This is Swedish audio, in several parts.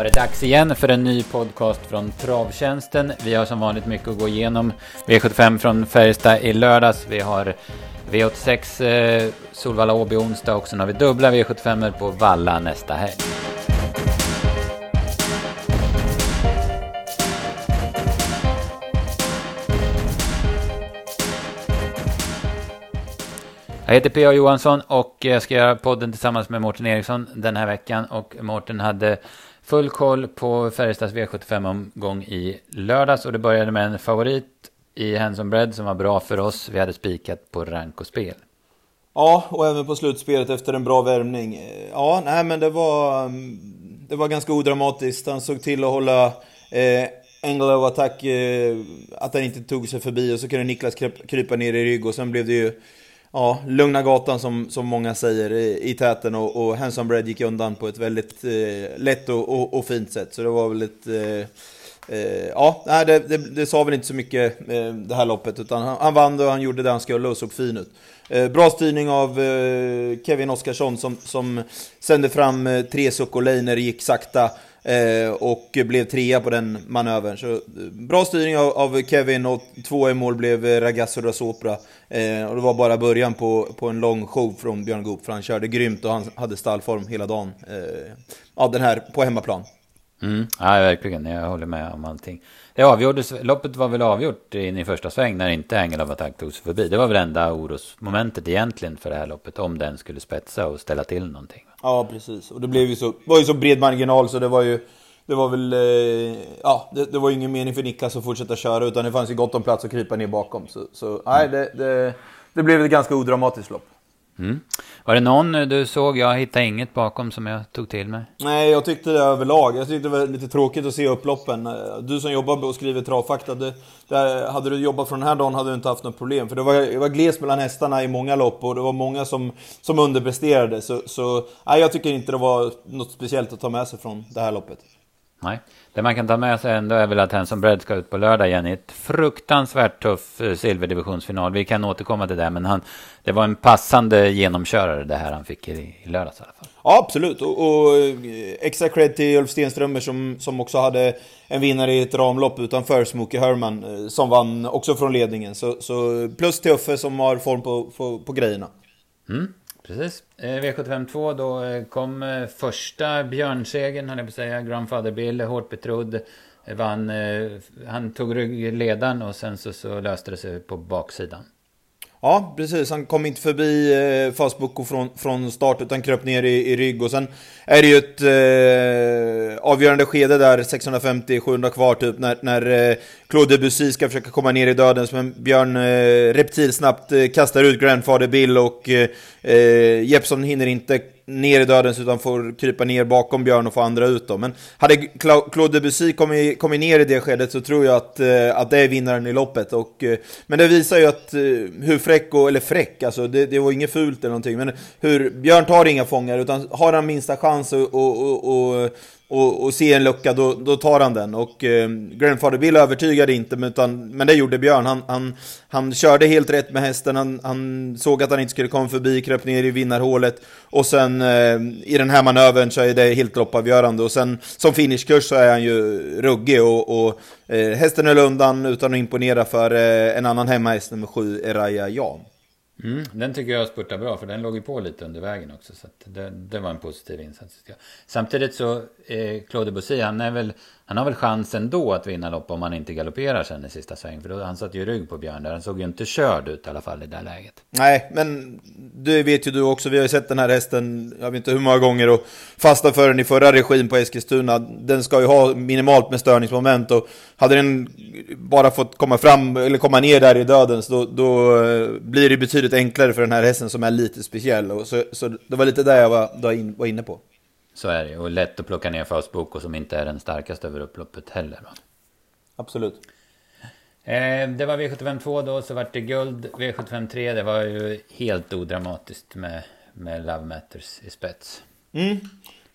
var det dags igen för en ny podcast från Travtjänsten. Vi har som vanligt mycket att gå igenom. V75 från Färjestad i lördags. Vi har V86 eh, Solvalla Åby onsdag och sen har vi dubbla V75 på Valla nästa helg. Jag heter P.A. Johansson och jag ska göra podden tillsammans med Mårten Eriksson den här veckan. Och Mårten hade full koll på Färjestads V75-omgång i lördags. Och det började med en favorit i Hanson Bread som var bra för oss. Vi hade spikat på rank och spel. Ja, och även på slutspelet efter en bra värmning. Ja, nej men det var, mm, det var ganska odramatiskt. Han såg till att hålla eh, Angle of attack, eh, att han inte tog sig förbi och så kunde Niklas krypa ner i rygg och sen blev det ju ja, lugna gatan som, som många säger i, i täten och, och Hanson Bread gick undan på ett väldigt eh, lätt och, och, och, fint sätt. Så det var väl ett... Eh, eh, ja, det, det, det, sa väl inte så mycket eh, det här loppet utan han, han vann och han gjorde det han skulle och såg fin ut. Eh, bra styrning av eh, Kevin Oskarsson som, som sände fram eh, tre Sokoleiner, gick sakta. Eh, och blev trea på den manövern. Så, bra styrning av, av, Kevin och två i mål blev Ragazzo da Sopra. Eh, och det var bara början på, på en lång show från Björn Goop, för han körde grymt och han hade stallform hela dagen. Eh, ja, den här på hemmaplan. Mm, ja, verkligen. Jag håller med om allting. Det avgjordes, loppet var väl avgjort in i första sväng när inte Angel of Attack tog sig förbi. Det var väl enda orosmomentet egentligen för det här loppet, om den skulle spetsa och ställa till någonting. Ja, precis. Och det blev ju så, var ju så bred marginal så det var ju... Det var väl... Eh, ja, det, det, var ju ingen mening för Niklas att fortsätta köra utan det fanns ju gott om plats att krypa ner bakom. Så, så nej, det, det, det blev ett ganska odramatiskt lopp. Mm. Var det någon eh, du såg? Jag hittade inget bakom som jag tog till mig. Nej, jag tyckte det överlag. Jag tyckte det var lite tråkigt att se upploppen. Eh, du som jobbar och skriver travfakta, det, där, hade du jobbat från den här dagen hade du inte haft något problem. För det var, det var gles mellan hästarna i många lopp och det var många som, som underpresterade. Så, så nej, jag tycker inte det var något speciellt att ta med sig från det här loppet. Nej, det man kan ta med sig ändå är väl att Hanson Bread ska ut på lördag igen i ett fruktansvärt tuff eh, silverdivisionsfinal. Vi kan återkomma till det, men han, det var en passande genomkörare det här han fick i, i lördags i alla fall. Ja, absolut. Och, och eh, extra cred till Ulf Stenströmer som, som också hade en vinnare i ett ramlopp utanför Smokey Herman eh, som vann också från ledningen. Så, så plus till Uffe som har form på, på, på grejerna. Mm. Precis. Eh, V75 2 då eh, kom eh, första björnsegern, höll jag på att säga. Grandfather Bill, hårt betrodd. Vann, han tog ryggledaren och sen så, så löste det sig på baksidan. Ja, precis. Han kom inte förbi eh, Fastboko från, från start utan kröp ner i, i rygg. Och sen är det ju ett eh, avgörande skede där, 650-700 kvar typ, när, när eh, Claude Debussy ska försöka komma ner i döden. Men Björn eh, Reptil snabbt eh, kastar ut Grandfather Bill och eh, eh Jeppson hinner inte ner i dödens utan får krypa ner bakom Björn och få andra ut då. Men hade Claude Debussy kommit, kommit ner i det skedet så tror jag att, eh, att det är vinnaren i loppet. Och, eh, men det visar ju att eh, hur fräck, och, eller fräck, alltså det, det var inget fult eller någonting, men hur Björn tar inga fångar utan har han minsta chans och, och, och, och, och se en lucka, då, då tar han den. Och eh, Grandfather Bill övertygade inte, men, utan, men det gjorde Björn. Han, han, han körde helt rätt med hästen, han, han såg att han inte skulle komma förbi, kröp ner i vinnarhålet. Och sen eh, i den här manövern så är det helt loppavgörande. Och sen som finishkurs så är han ju ruggig och, och eh, hästen höll undan utan att imponera för eh, en annan hemmahäst, nummer sju, Eraya Jan. Mm, den tycker jag spurtar bra för den låg ju på lite under vägen också. Så det, det, var en positiv insats. Samtidigt så, eh, Claude Bossy, han, är väl, han har väl chans ändå att vinna lopp om han inte galopperar sen i sista sväng. För då, han satt ju rygg på Björn där. Han såg ju inte körd ut i alla fall i det läget. Nej, men det vet ju du också. Vi har ju sett den här hästen, jag vet inte hur många gånger, och fastnat för den i förra regin på Eskilstuna. Den ska ju ha minimalt med störningsmoment och hade den bara fått komma fram, eller komma ner där i döden, så då, då eh, blir det betydligt enklare för den här hästen som är lite speciell. Och så, så det var lite där jag var, var inne på. Så är det och lätt att plocka ner Faust Boko som inte är den starkaste över upploppet heller. Va? Absolut. Eh, det var V75 2 då, så vart det guld. V75 3, det var ju helt odramatiskt med, med Love Matters i spets. Mm.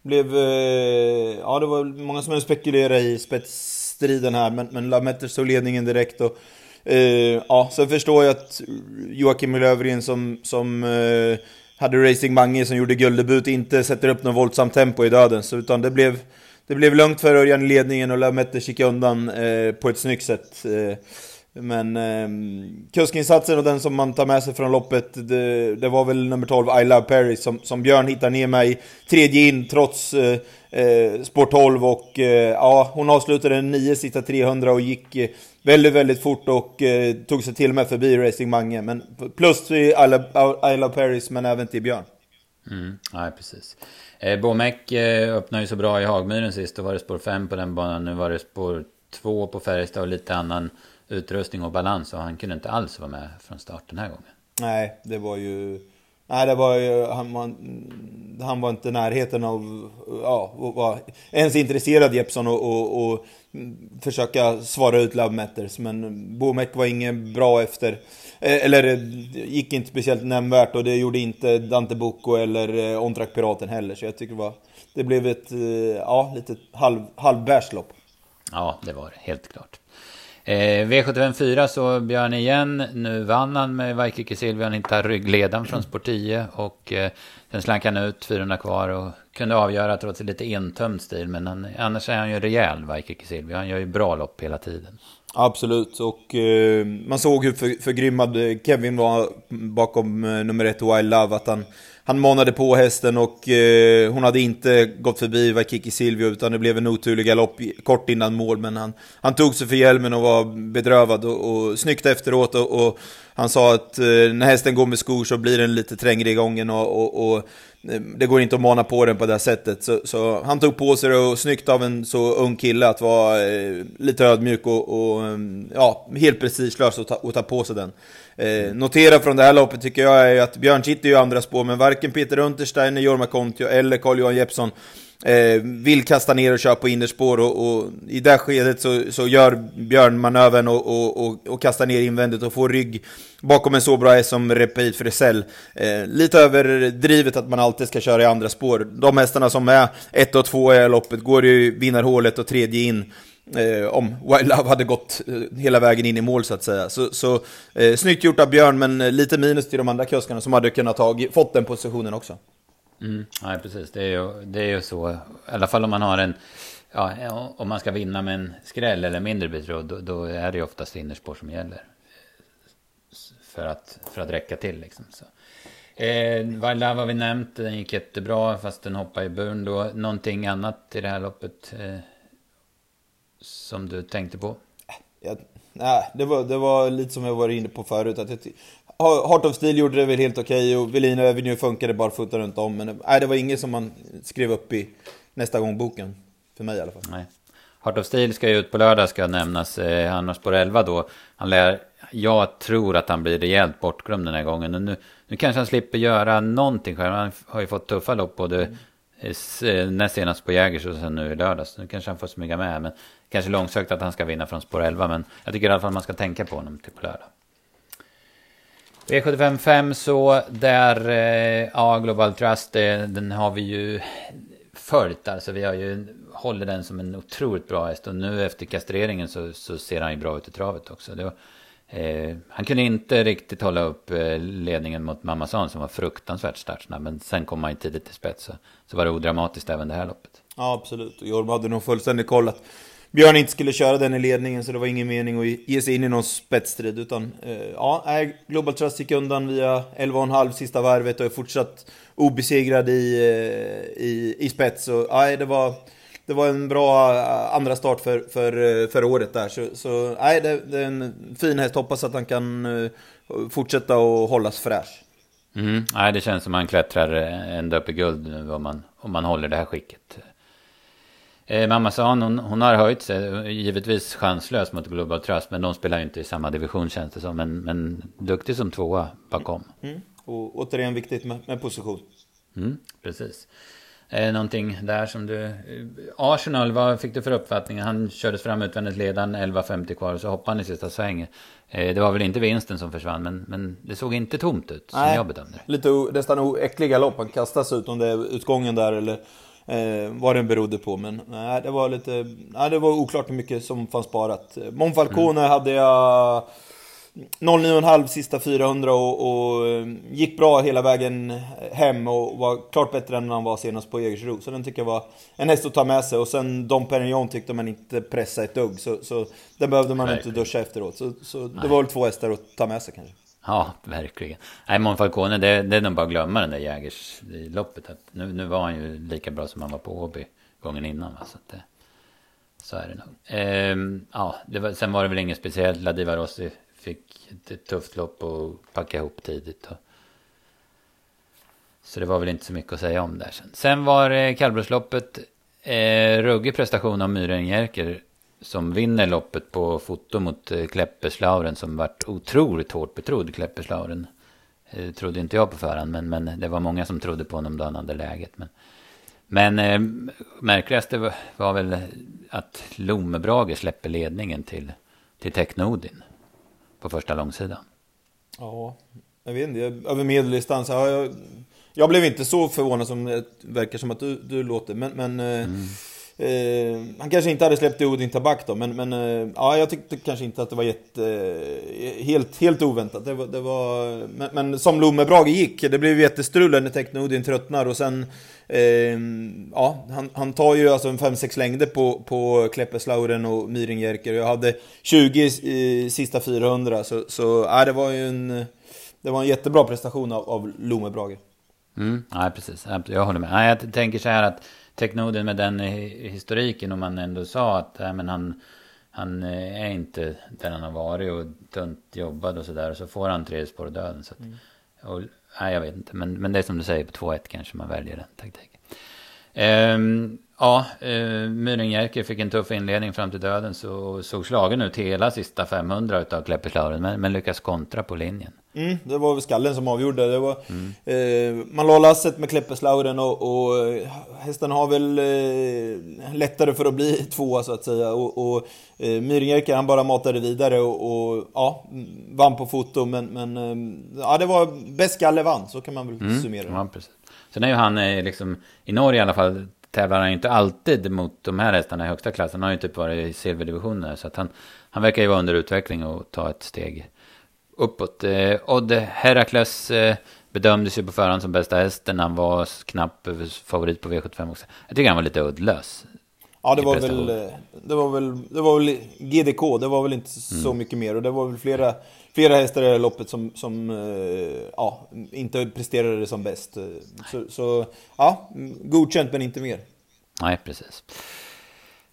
Blev, eh, ja det var många som spekulerade i spetsstriden här, men, men Love Matters tog ledningen direkt. Och, eh, ja, sen förstår jag att Joakim Löfgren som, som eh, hade Racing Mange som gjorde gulddebut inte sätter upp något våldsamt tempo i döden. Så, utan det blev, det blev lugnt för Örjan i ledningen och Lamette gick undan eh, på ett snyggt sätt. Eh, men eh, kuskinsatsen och den som man tar med sig från loppet, det, det var väl nummer 12, I Love Paris, som, som Björn hittar ner mig tredje in trots eh, eh, spår 12 och eh, ja, hon avslutade nio sista 300 och gick eh, väldigt, väldigt fort och eh, tog sig till och med förbi Racing Mange. Men plus till I Love, I Love Paris, men även till Björn. Mm, ja, precis. Eh, Bomek eh, öppnade ju så bra i Hagmyren sist. Då var det spår 5 på den banan. Nu var det spår 2 på Färjestad och lite annan utrustning och balans. Och han kunde inte alls vara med från start den här gången. Nej, det var ju... Nej, det var ju... Han var, han var inte i närheten av... Ja, var ens intresserad Jeppson och, och, och försöka svara ut Love Matters. Men Bomek var ingen bra efter... Eh, eller eh, gick inte speciellt nämnvärt och det gjorde inte Dante Bocco eller eh, Ontrak Piraten heller. Så jag tycker det var... Det blev ett, ja, lite halv, halvbärslopp. Ja, det var det. Helt klart. Eh, V75 4 så Björn igen. Nu vann han med Vaikiki Silvia. Han hittade ryggledan från spår 10. Och eh, sen slank han ut 400 kvar och kunde avgöra trots lite entömd stil. Men han, annars är han ju rejäl, Vaikiki Silvia. Han gör ju bra lopp hela tiden. Absolut, och eh, man såg hur för, förgrymmad Kevin var bakom eh, nummer ett Wild Love. Att han han manade på hästen och eh, hon hade inte gått förbi Waikiki Silvio utan det blev en oturlig galopp kort innan mål. Men han, han tog sig för hjälmen och var bedrövad och, och snyggt efteråt. Och, och han sa att eh, när hästen går med skor så blir den lite trängre i gången och, och, och Eh, det går inte att mana på den på det sättet. Så, så, han tog på sig det och snyggt av en så ung kille att vara eh, lite ödmjuk och, och mm, ja, helt prestigelös och ta, och ta på sig den. Eh, notera från det här loppet tycker jag är att Björn sitter ju andra spår, men varken Peter Untersteiner, Jorma Kontio eller Carl-Johan Jeppsson eh, vill kasta ner och köra på innerspår och, och, i det skedet så, så gör Björn manövern och, och, och, och kastar ner invändigt och får rygg bakom en så bra häst som Repeat Frisell. Eh, lite överdrivet att man alltid ska köra i andra spår. De hästarna som är ett och två i loppet går ju vinnarhålet och tredje in eh, om Wild Love hade gått eh, hela vägen in i mål så att säga. Så, så eh, snyggt gjort av Björn, men eh, lite minus till de andra kuskarna som hade kunnat tagit, fått den positionen också. Mm, nej, precis. Det är, ju, det är ju så. I alla fall om man har en... Ja, om man ska vinna med en skräll eller mindre betrodd, då, då är det ju oftast innerspår som gäller. För att, för att räcka till liksom. Så. Eh, Love har vi nämnt, den gick jättebra fast den hoppade i buren då. Någonting annat i det här loppet? Eh, som du tänkte på? Ja, nej, det var, det var lite som jag var inne på förut. Att jag, Heart of Steel gjorde det väl helt okej okay, och Velina Avenue funkade barfota runt om. Men nej, det var inget som man skrev upp i nästa gång boken. För mig i alla fall. Nej. Heart of Steel ska ju ut på lördag ska nämnas. Eh, han har spår 11 då. Han lär, jag tror att han blir rejält bortglömd den här gången. Nu, nu kanske han slipper göra någonting själv. Han har ju fått tuffa lopp både mm. Eh, eh, näst senast på Jägers och sen nu i lördags. Nu kanske han får smyga med. Men kanske långsökt att han ska vinna från spår 11. Men jag tycker i alla fall man ska tänka på honom till på lördag. V755 så där, eh, ja Global Trust, den har vi ju följt. Alltså vi har ju, håller den som en otroligt bra häst. Och nu efter kastreringen så, så ser han ju bra ut i travet också. Det var, Eh, han kunde inte riktigt hålla upp eh, ledningen mot Mamazan som var fruktansvärt startsnabb. Men sen kom han ju tidigt till spets så, så var det odramatiskt även det här loppet. Ja absolut, och Jorma hade nog fullständigt koll att Björn inte skulle köra den i ledningen så det var ingen mening att ge sig in i någon spetsstrid. Utan eh, ja, Global Trust gick undan via 11,5 sista varvet och är fortsatt obesegrad i, eh, i, i spets. Så ja, det var det var en bra eh, andra start för, för, eh, för året där. Så, så nej, det, det, är en fin häst. Hoppas att han kan uh, fortsätta att hållas fräsch. Mm, nej, det känns som att han klättrar ända upp i guld nu om man, om man håller det här skicket. Eh, Mamma sa hon, hon har höjt sig, givetvis chanslös mot Global Trust, men de spelar ju inte i samma division känns det som. Men, men duktig som tvåa bakom. Mm, mm. Och återigen viktigt med, med position. Mm, precis. Eh, någonting där som du... Arsenal, vad fick du för uppfattning? Han kördes fram utvändigt ledan, 11.50 kvar och så hoppade han i sista svängen. Eh, det var väl inte vinsten som försvann, men, men det såg inte tomt ut som Nej, jag bedömde det. Lite nästan äckliga lopp. Han kastas ut om det är utgången där eller eh, vad den berodde på. Men nej, det var lite... Nej, det var oklart hur mycket som fanns sparat. Monfalcone mm. hade jag 09,5 sista 400 och, och, eh, gick bra hela vägen hem och var klart bättre än han var senast på Jägersro. Så den tycker jag var en häst att ta med sig. Och sen Dom Perignon tyckte man inte pressa ett dugg. Så, så den behövde man Nej. inte duscha efteråt. Så, så det var väl två hästar att ta med sig kanske. Ja, verkligen. Nej, Monfalcone, det, det är nog bara att glömma den där Jägersloppet. Nu, nu var han ju lika bra som han var på Åby gången innan. Va? Så, det, så är det nog. Ehm, ja, det var, sen var det väl inget speciellt. Ladiva Rossi fick ett tufft lopp och packa ihop tidigt. Och, så det var väl inte så mycket att säga om där sen. Sen var det kallblodsloppet. Eh, ruggig prestation av Myren Jerker som vinner loppet på foto mot eh, som vart otroligt hårt betrodd, Kläppeslauren. Eh, trodde inte jag på förhand, men, men det var många som trodde på honom då han hade läget. Men, men eh, märkligaste var, var väl att Lomebrage släpper ledningen till, till Technodin på första långsidan. Ja, jag vet inte, över medeldistans. Jag, jag blev inte så förvånad som det verkar som att du, du låter, men, men mm. Eh, han kanske inte hade släppt Odin Tabak då, men, men eh, ja, jag tyckte kanske inte att det var jätte, eh, helt, helt oväntat. Det var, det var, men, men som Lommebrage gick, det blev jättestrul när Teknodin tröttnar och sen eh, ja, han, han tar ju alltså en 5-6 längder på, på Kleppeslauren och Myringjerker. Jag hade 20 i sista 400, så, så det var ju en, det var en jättebra prestation av, av Lommebrage. Mm, nej, precis. Jag håller med. nej jag tänker så här att Teknoden med den historiken om man ändå sa att äh, men han, han eh, är inte där han har varit och tunt jobbad och sådär. Och så får han tredje spår och döden. Så att, mm. och, nej, jag vet inte. Men, men det är som du säger, på 2-1 kanske man väljer den taktiken. Um, ja, uh, Myren Jerker fick en tuff inledning fram till döden. Så såg slagen ut hela sista 500 utav Kleppeslauren. Men, men lyckas kontra på linjen. Mm, det var väl skallen som avgjorde. Det var, mm. eh, man la lasset med Kleppeslauren och, och eh, hästen har väl eh, lättare för att bli tvåa så att säga. Och, och eh, Myringjerker han bara matade vidare och, och, ja, vann på foto. Men, men eh, ja, det var bäst skalle vann, så kan man väl mm. summera det. Ja, precis. Sen är ju han eh, liksom, i Norge i alla fall, tävlar han inte alltid mot de här hästarna i högsta klass. Han har ju typ varit i silverdivisionen. Så att han, han verkar ju vara under utveckling och ta ett steg uppåt. Eh, Odd Herakles eh, bedömdes ju på förhand som bästa hästen. Han var knapp favorit på V75 också. Jag tycker han var lite uddlös. Ja, det var, väl, eh, det var väl, det var väl GDK, det var väl inte så mm. mycket mer. Och det var väl flera, flera hästar i det här loppet som, som ja, inte presterade som bäst. Så, så, ja, godkänt men inte mer. Nej, precis.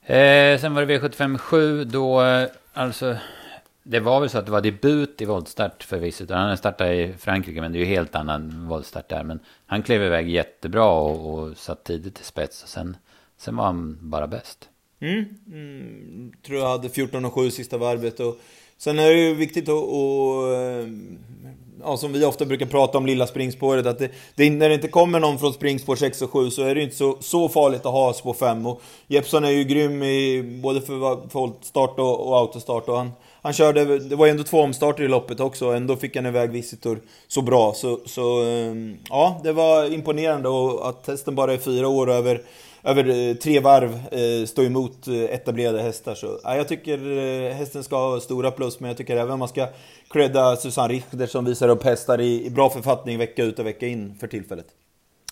Eh, sen var det V75 7 då, alltså det var väl så att det var debut i voltstart för Visitor. Han startade i Frankrike, men det är ju helt annan voltstart där. Men han klev iväg jättebra och, och satt tidigt i spets. Och sen, sen var han bara bäst. Mm. Mm. Tror jag hade 14 och 7 sista varvet. Och sen är det ju viktigt att, och, eh, ja, som vi ofta brukar prata om, lilla springspåret. Att det, det, när det inte kommer någon från springspår 6 och 7 så är det inte så, så farligt att ha spår 5. Och Jeppson är ju grym i både för voltstart och, och autostart. Och han, han körde, det var ju ändå två omstarter i loppet också, ändå fick han iväg Visitor så bra. Så, så eh, ja, det var imponerande och att testen bara är fyra år över, över eh, tre varv eh, står emot eh, etablerade hästar. Så, ja, jag tycker hästen ska ha stora plus, men jag tycker även man ska credda Susanne Richter som visar upp hästar i, i bra författning vecka ut och vecka in för tillfället.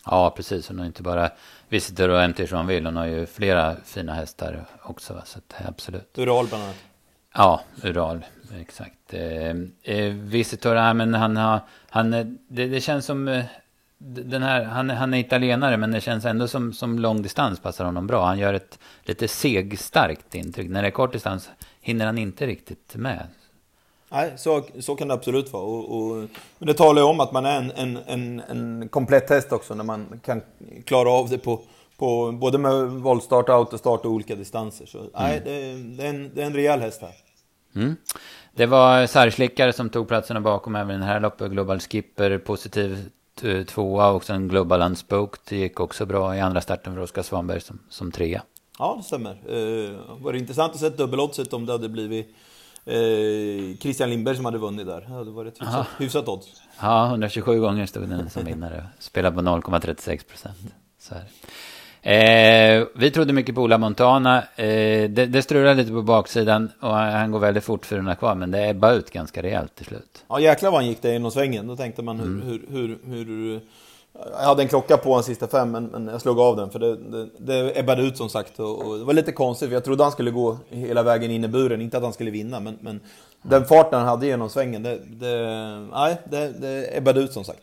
Ja, precis. Hon har inte bara Visitor och MT som hon vill. Hon har ju flera fina hästar också. Va? Så att, absolut. Ural bland annat. Ja, Ural, exakt. Eh, eh, Visitor, ja, men han har, han, det, det känns som, den här, han, han är italienare men det känns ändå som, som långdistans passar honom bra. Han gör ett lite segstarkt intryck. När det är kort distans hinner han inte riktigt med. Nej, så, så kan det absolut vara. Och, och, men det talar ju om att man är en, en, en, en komplett häst också när man kan klara av det på, på, både med voltstart, autostart och olika distanser. Så mm. nej, det, det, är en, det är en rejäl häst här. Mm. Det var Särgslickare som tog platserna bakom även den här loppet. Global Skipper positiv tvåa och sen Global Unspoked det gick också bra i andra starten för Oskar Svanberg som, som trea. Ja, det stämmer. Eh, var det intressant att se dubbeloddset om det hade blivit eh, Christian Lindberg som hade vunnit där. Det hade varit hyfsat, hyfsat odds. Ja, 127 gånger stod den som vinnare. Spelade på 0,36 procent. Eh, vi trodde mycket på Ola Montana. Eh, det, det strular lite på baksidan och han, går väldigt fort för den kvar. Men det är bara ut ganska rejält till slut. Ja jäklar vad han gick där inom svängen. Då tänkte man hur, mm. hur, hur, hur, Jag hade en klocka på den sista fem men, men jag slog av den för det, det, det ebbade ut som sagt. Och, och, det var lite konstigt för jag trodde han skulle gå hela vägen in i buren. Inte att han skulle vinna men, men den farten han hade genom svängen. Det, det, nej, det, det ebbade ut som sagt.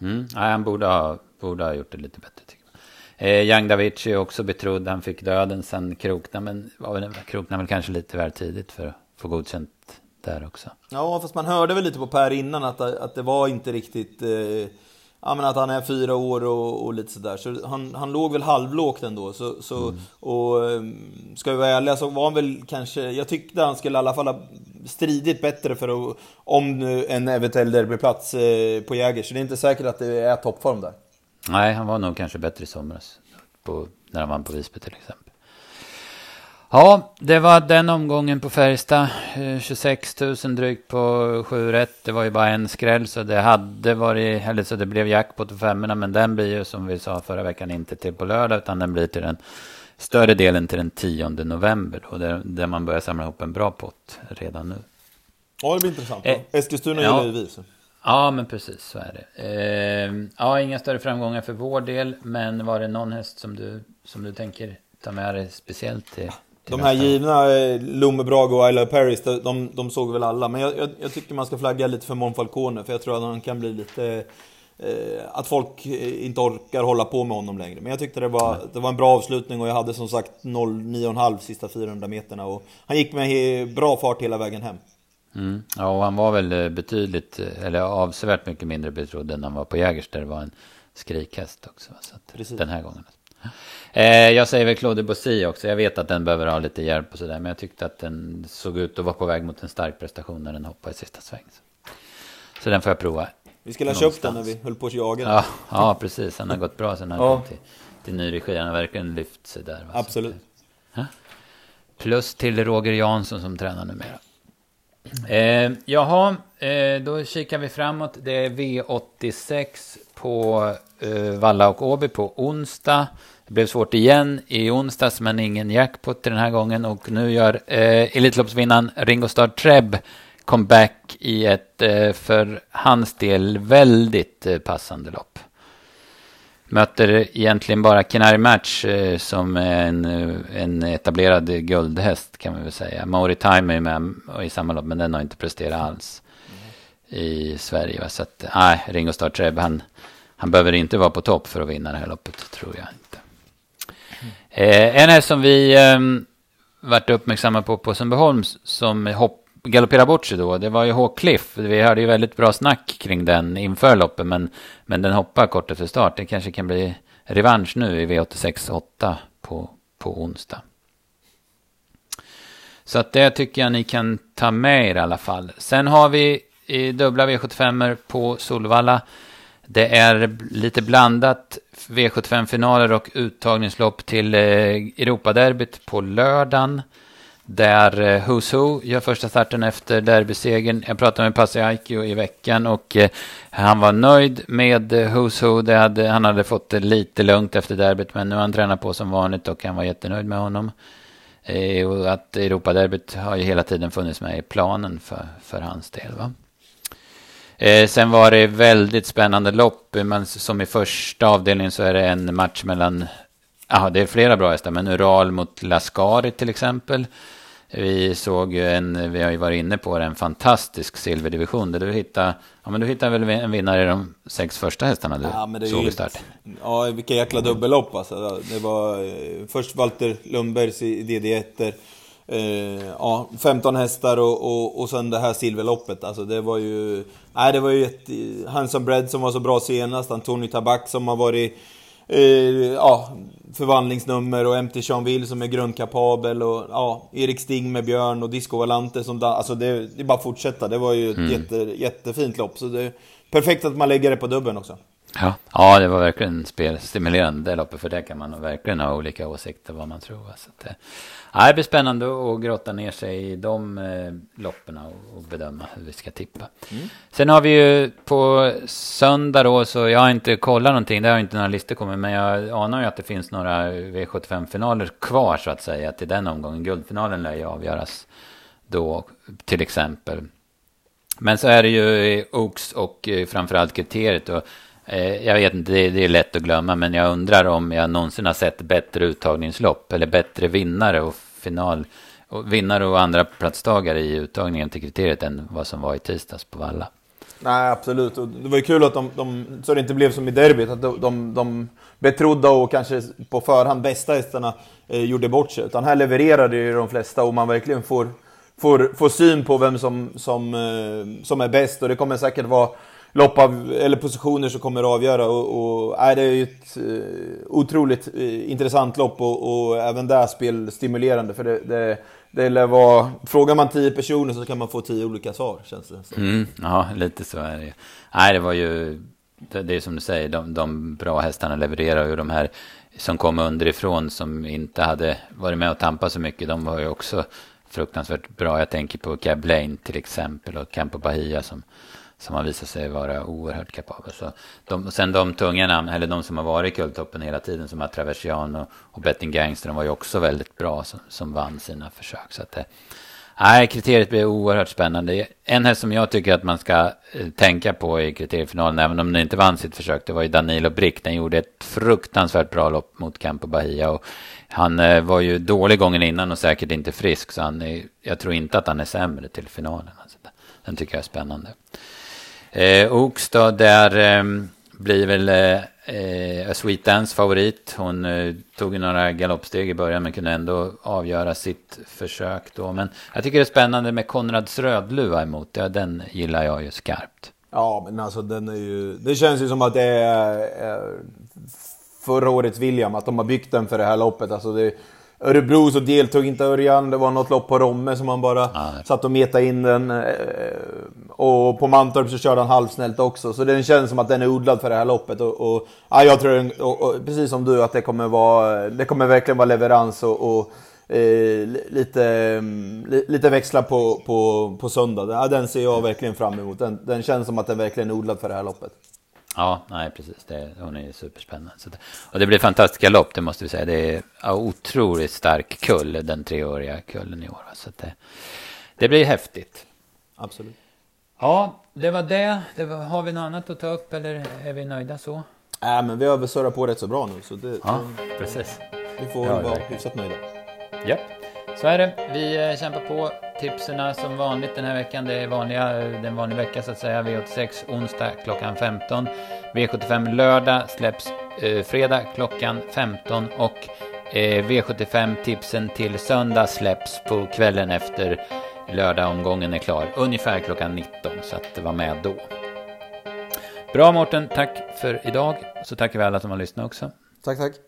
Mm. Nej, han borde ha, borde ha gjort det lite bättre. Eh, Young Davici är också betrodd. Han fick döden sen krokna. Men var krokna väl kanske lite väl tidigt för att få godkänt där också. Ja, fast man hörde väl lite på Per innan att, att det var inte riktigt... Eh, ja, men att han är fyra år och, och lite sådär. Så han, han låg väl halvlågt ändå. Så, så, mm. Och ehm, ska vi vara ärliga så var han väl kanske... Jag tyckte han skulle i alla fall ha stridit bättre för att, om en eventuell derbyplats eh, på Jäger. Så det är inte säkert att det är toppform där. Nej, han var nog kanske bättre i somras. På, när han vann på Visby till exempel. Ja, det var den omgången på Färjestad. 26 eh, 000 drygt på 7 rätt. Det var ju bara en skräll så det hade varit, eller så det blev jackpot på femmorna. Men den blir ju som vi sa förra veckan inte till på lördag utan den blir till den större delen till den 10 november. Då, där, där man börjar samla ihop en bra pott redan nu. Ja, det blir intressant. Eh, Eskilstuna ja, gillar ju vi. Ja, men precis så är det. Eh, ja, inga större framgångar för vår del. Men var det någon häst som du, som du tänker ta med dig speciellt till? till de här givna, eh, Lummebrag och Isla Paris, de, de såg väl alla. Men jag, jag, jag, tycker man ska flagga lite för Monfalcone, för jag tror att han kan bli lite... Eh, att folk eh, inte orkar hålla på med honom längre. Men jag tyckte det var, det var en bra avslutning och jag hade som sagt 0,9,5 sista 400 meterna. Och han gick med bra fart hela vägen hem. Mm. Ja, och han var väl eh, betydligt, eh, eller avsevärt mycket mindre betrodd än han var på Jägers där det var en skrikhäst också. Så att, den här gången. Eh, jag säger väl Claude Bossy också. Jag vet att den behöver ha lite hjälp och sådär. Men jag tyckte att den såg ut att vara på väg mot en stark prestation när den hoppade i sista sväng. Så, så den får jag prova. Vi skulle ha köpt den när vi höll på att jaga den. Ja, ja, precis. Den har gått bra sen han ja. kom till, till ny regi. Han har verkligen lyft sig där. Va? Absolut. Plus till Roger Jansson som tränar numera. Eh, jaha, eh, då kikar vi framåt. Det är V86 på eh, Valla och Åby på onsdag. Det blev svårt igen i onsdags, men ingen jackpot den här gången. Och nu gör eh, Elitloppsvinnaren Ringo Starr Treb comeback i ett eh, för hans del väldigt eh, passande lopp. Möter egentligen bara Kenari Match eh, som är en, eh, en etablerad guldhäst kan man väl säga. Mauri Time är med i samma lopp men den har inte presterat alls mm. i Sverige. Va? Så att, nej, Ringo Starr Treb, han, han behöver inte vara på topp för att vinna det här loppet, tror jag inte. Mm. Eh, en häst som vi eh, varit uppmärksamma på på Sundbyholm som hopp, galoppera bort sig då. Det var ju H-Cliff. Vi hade ju väldigt bra snack kring den inför loppet. Men, men den hoppar kort efter start. Det kanske kan bli revansch nu i V86 8 på, på onsdag. Så att det tycker jag ni kan ta med er i alla fall. Sen har vi i dubbla V75 på Solvalla. Det är lite blandat V75-finaler och uttagningslopp till eh, Europaderbyt på lördagen. Där eh, Who's Who gör första starten efter derbysegern. Jag pratade med Pasi Aikio i veckan och eh, han var nöjd med eh, Who's Who. Det hade, han hade fått det lite lugnt efter derbyt men nu har han tränat på som vanligt och han var jättenöjd med honom. och att Europaderbyt har ju hela tiden funnits med i planen för, för hans del. Va? sen var det väldigt spännande lopp. Men som i första avdelningen så är det en match mellan Ja, det är flera bra hästar, men Ural mot Lascari till exempel. Vi såg ju en, vi har ju varit inne på det, en fantastisk silverdivision där du hittade, ja men du hittade väl en vinnare i de sex första hästarna du ja, såg i start? Ja, vilka jäkla dubbellopp alltså. Det var eh, först Walter Lundbergs i DD1 eh, ja, 15 hästar och, och, och sen det här silverloppet. Alltså det var ju, nej det var ju ett, Hanson Bread som var så bra senast, Antoni Tabak som har varit ja, förvandlingsnummer och MT Jeanville som är grundkapabel och ja, Erik Sting med Björn och Disco Valante som Alltså det, det är bara att fortsätta. Det var ju ett mm. jätte, jättefint lopp. Så det är perfekt att man lägger det på dubben också. Ja, ja det var verkligen spelstimulerande loppet. För det kan man verkligen ha olika åsikter vad man tror. Så att, ja, det blir spännande att grotta ner sig i de eh, loppen och, bedöma hur vi ska tippa. Mm. Sen har vi ju på söndag då, så jag har inte kollat någonting. Det har inte några listor kommit. Men jag anar ju att det finns några V75-finaler kvar så att säga till den omgången. Guldfinalen lär ju avgöras då till exempel. Men så är det ju Oaks och eh, framförallt kriteriet. Och, eh, Eh, jag vet inte, det, det, är lätt att glömma, men jag undrar om jag någonsin har sett bättre uttagningslopp eller bättre vinnare och final. Och vinnare och andra platstagare i uttagningen till kriteriet än vad som var i tisdags på Valla. Nej, absolut. Och det var ju kul att de, de, så det inte blev som i derbyt, att de, de, de betrodda och kanske på förhand bästa hästarna eh, gjorde bort sig. Utan här levererade ju de flesta och man verkligen får får, får syn på vem som, som, eh, som är bäst och det kommer säkert vara lopp av, eller positioner som kommer att avgöra och, och äh, det är ju ett uh, otroligt uh, intressant lopp och, och även där spelstimulerande för det, det, det lär vara, frågar man tio personer så kan man få tio olika svar känns det mm, Ja, lite så är det Nej, det var ju, det, det är som du säger, de, de bra hästarna levererar ju de här som kom underifrån som inte hade varit med och tampat så mycket, de var ju också fruktansvärt bra. Jag tänker på Cab Lane till exempel och Campo Bahia som, som har visat sig vara oerhört kapabel. Så de, sen de tunga namn, eller de som har varit i kulttoppen hela tiden som har och, och Betting Gangster, de var ju också väldigt bra som, som vann sina försök. Så att det, Nej, kriteriet blir oerhört spännande. En häst som jag tycker att man ska eh, tänka på i kriteriefinalen, även om den inte vann sitt försök, det var ju Danilo Brick. Den gjorde ett fruktansvärt bra lopp mot Campo Bahia. Och han eh, var ju dålig gången innan och säkert inte frisk, så han är, jag tror inte att han är sämre till finalen. Alltså, den tycker jag är spännande. Eh, Oaks då, där eh, blir väl eh, eh A Sweet Dance favorit. Hon eh, tog några galoppsteg i början men kunde ändå avgöra sitt försök då. Men jag tycker det är spännande med Konrads Rödluva emot. Ja, den gillar jag ju skarpt. Ja, men alltså den är ju... Det känns ju som att det är, är förra årets William, att de har byggt den för det här loppet. Alltså det, Örebro så deltog inte Örjan, det var något lopp på Romme som man bara ah, satt och metade in den. Eh, och på Mantorp så körde han halvsnällt också, så den känns som att den är odlad för det här loppet. Och, och ja, jag tror, och, och, precis som du, att det kommer, vara, det kommer verkligen vara leverans och, eh, lite, mm, lite växla på, på, på söndag. Ja, den ser jag verkligen fram emot. Den, den känns som att den verkligen är odlad för det här loppet. Ja, nej precis. Det, hon är superspännande. Så det, och det blir fantastiska lopp, det måste vi säga. Det är ja, otroligt stark kull, den treåriga kullen i år. Så det, det blir häftigt. Absolut. Ja, det var det. det var, har vi något annat att ta upp eller är vi nöjda så? Nej, men vi har surrat på rätt så bra nu. Så det, ja, precis. Vi får ja, vara hyfsat nöjda. Ja, så är det. Vi eh, kämpar på. Tipserna som vanligt den här veckan. Det är vanliga, eh, den vanliga vecka så att säga. V86 onsdag klockan 15. V75 lördag släpps eh, fredag klockan 15. Och eh, V75 tipsen till söndag släpps på kvällen efter lördagsomgången är klar. Ungefär klockan 19. Så att var med då. Bra Mårten, tack för idag. Så tackar vi alla som har lyssnat också. Tack, tack.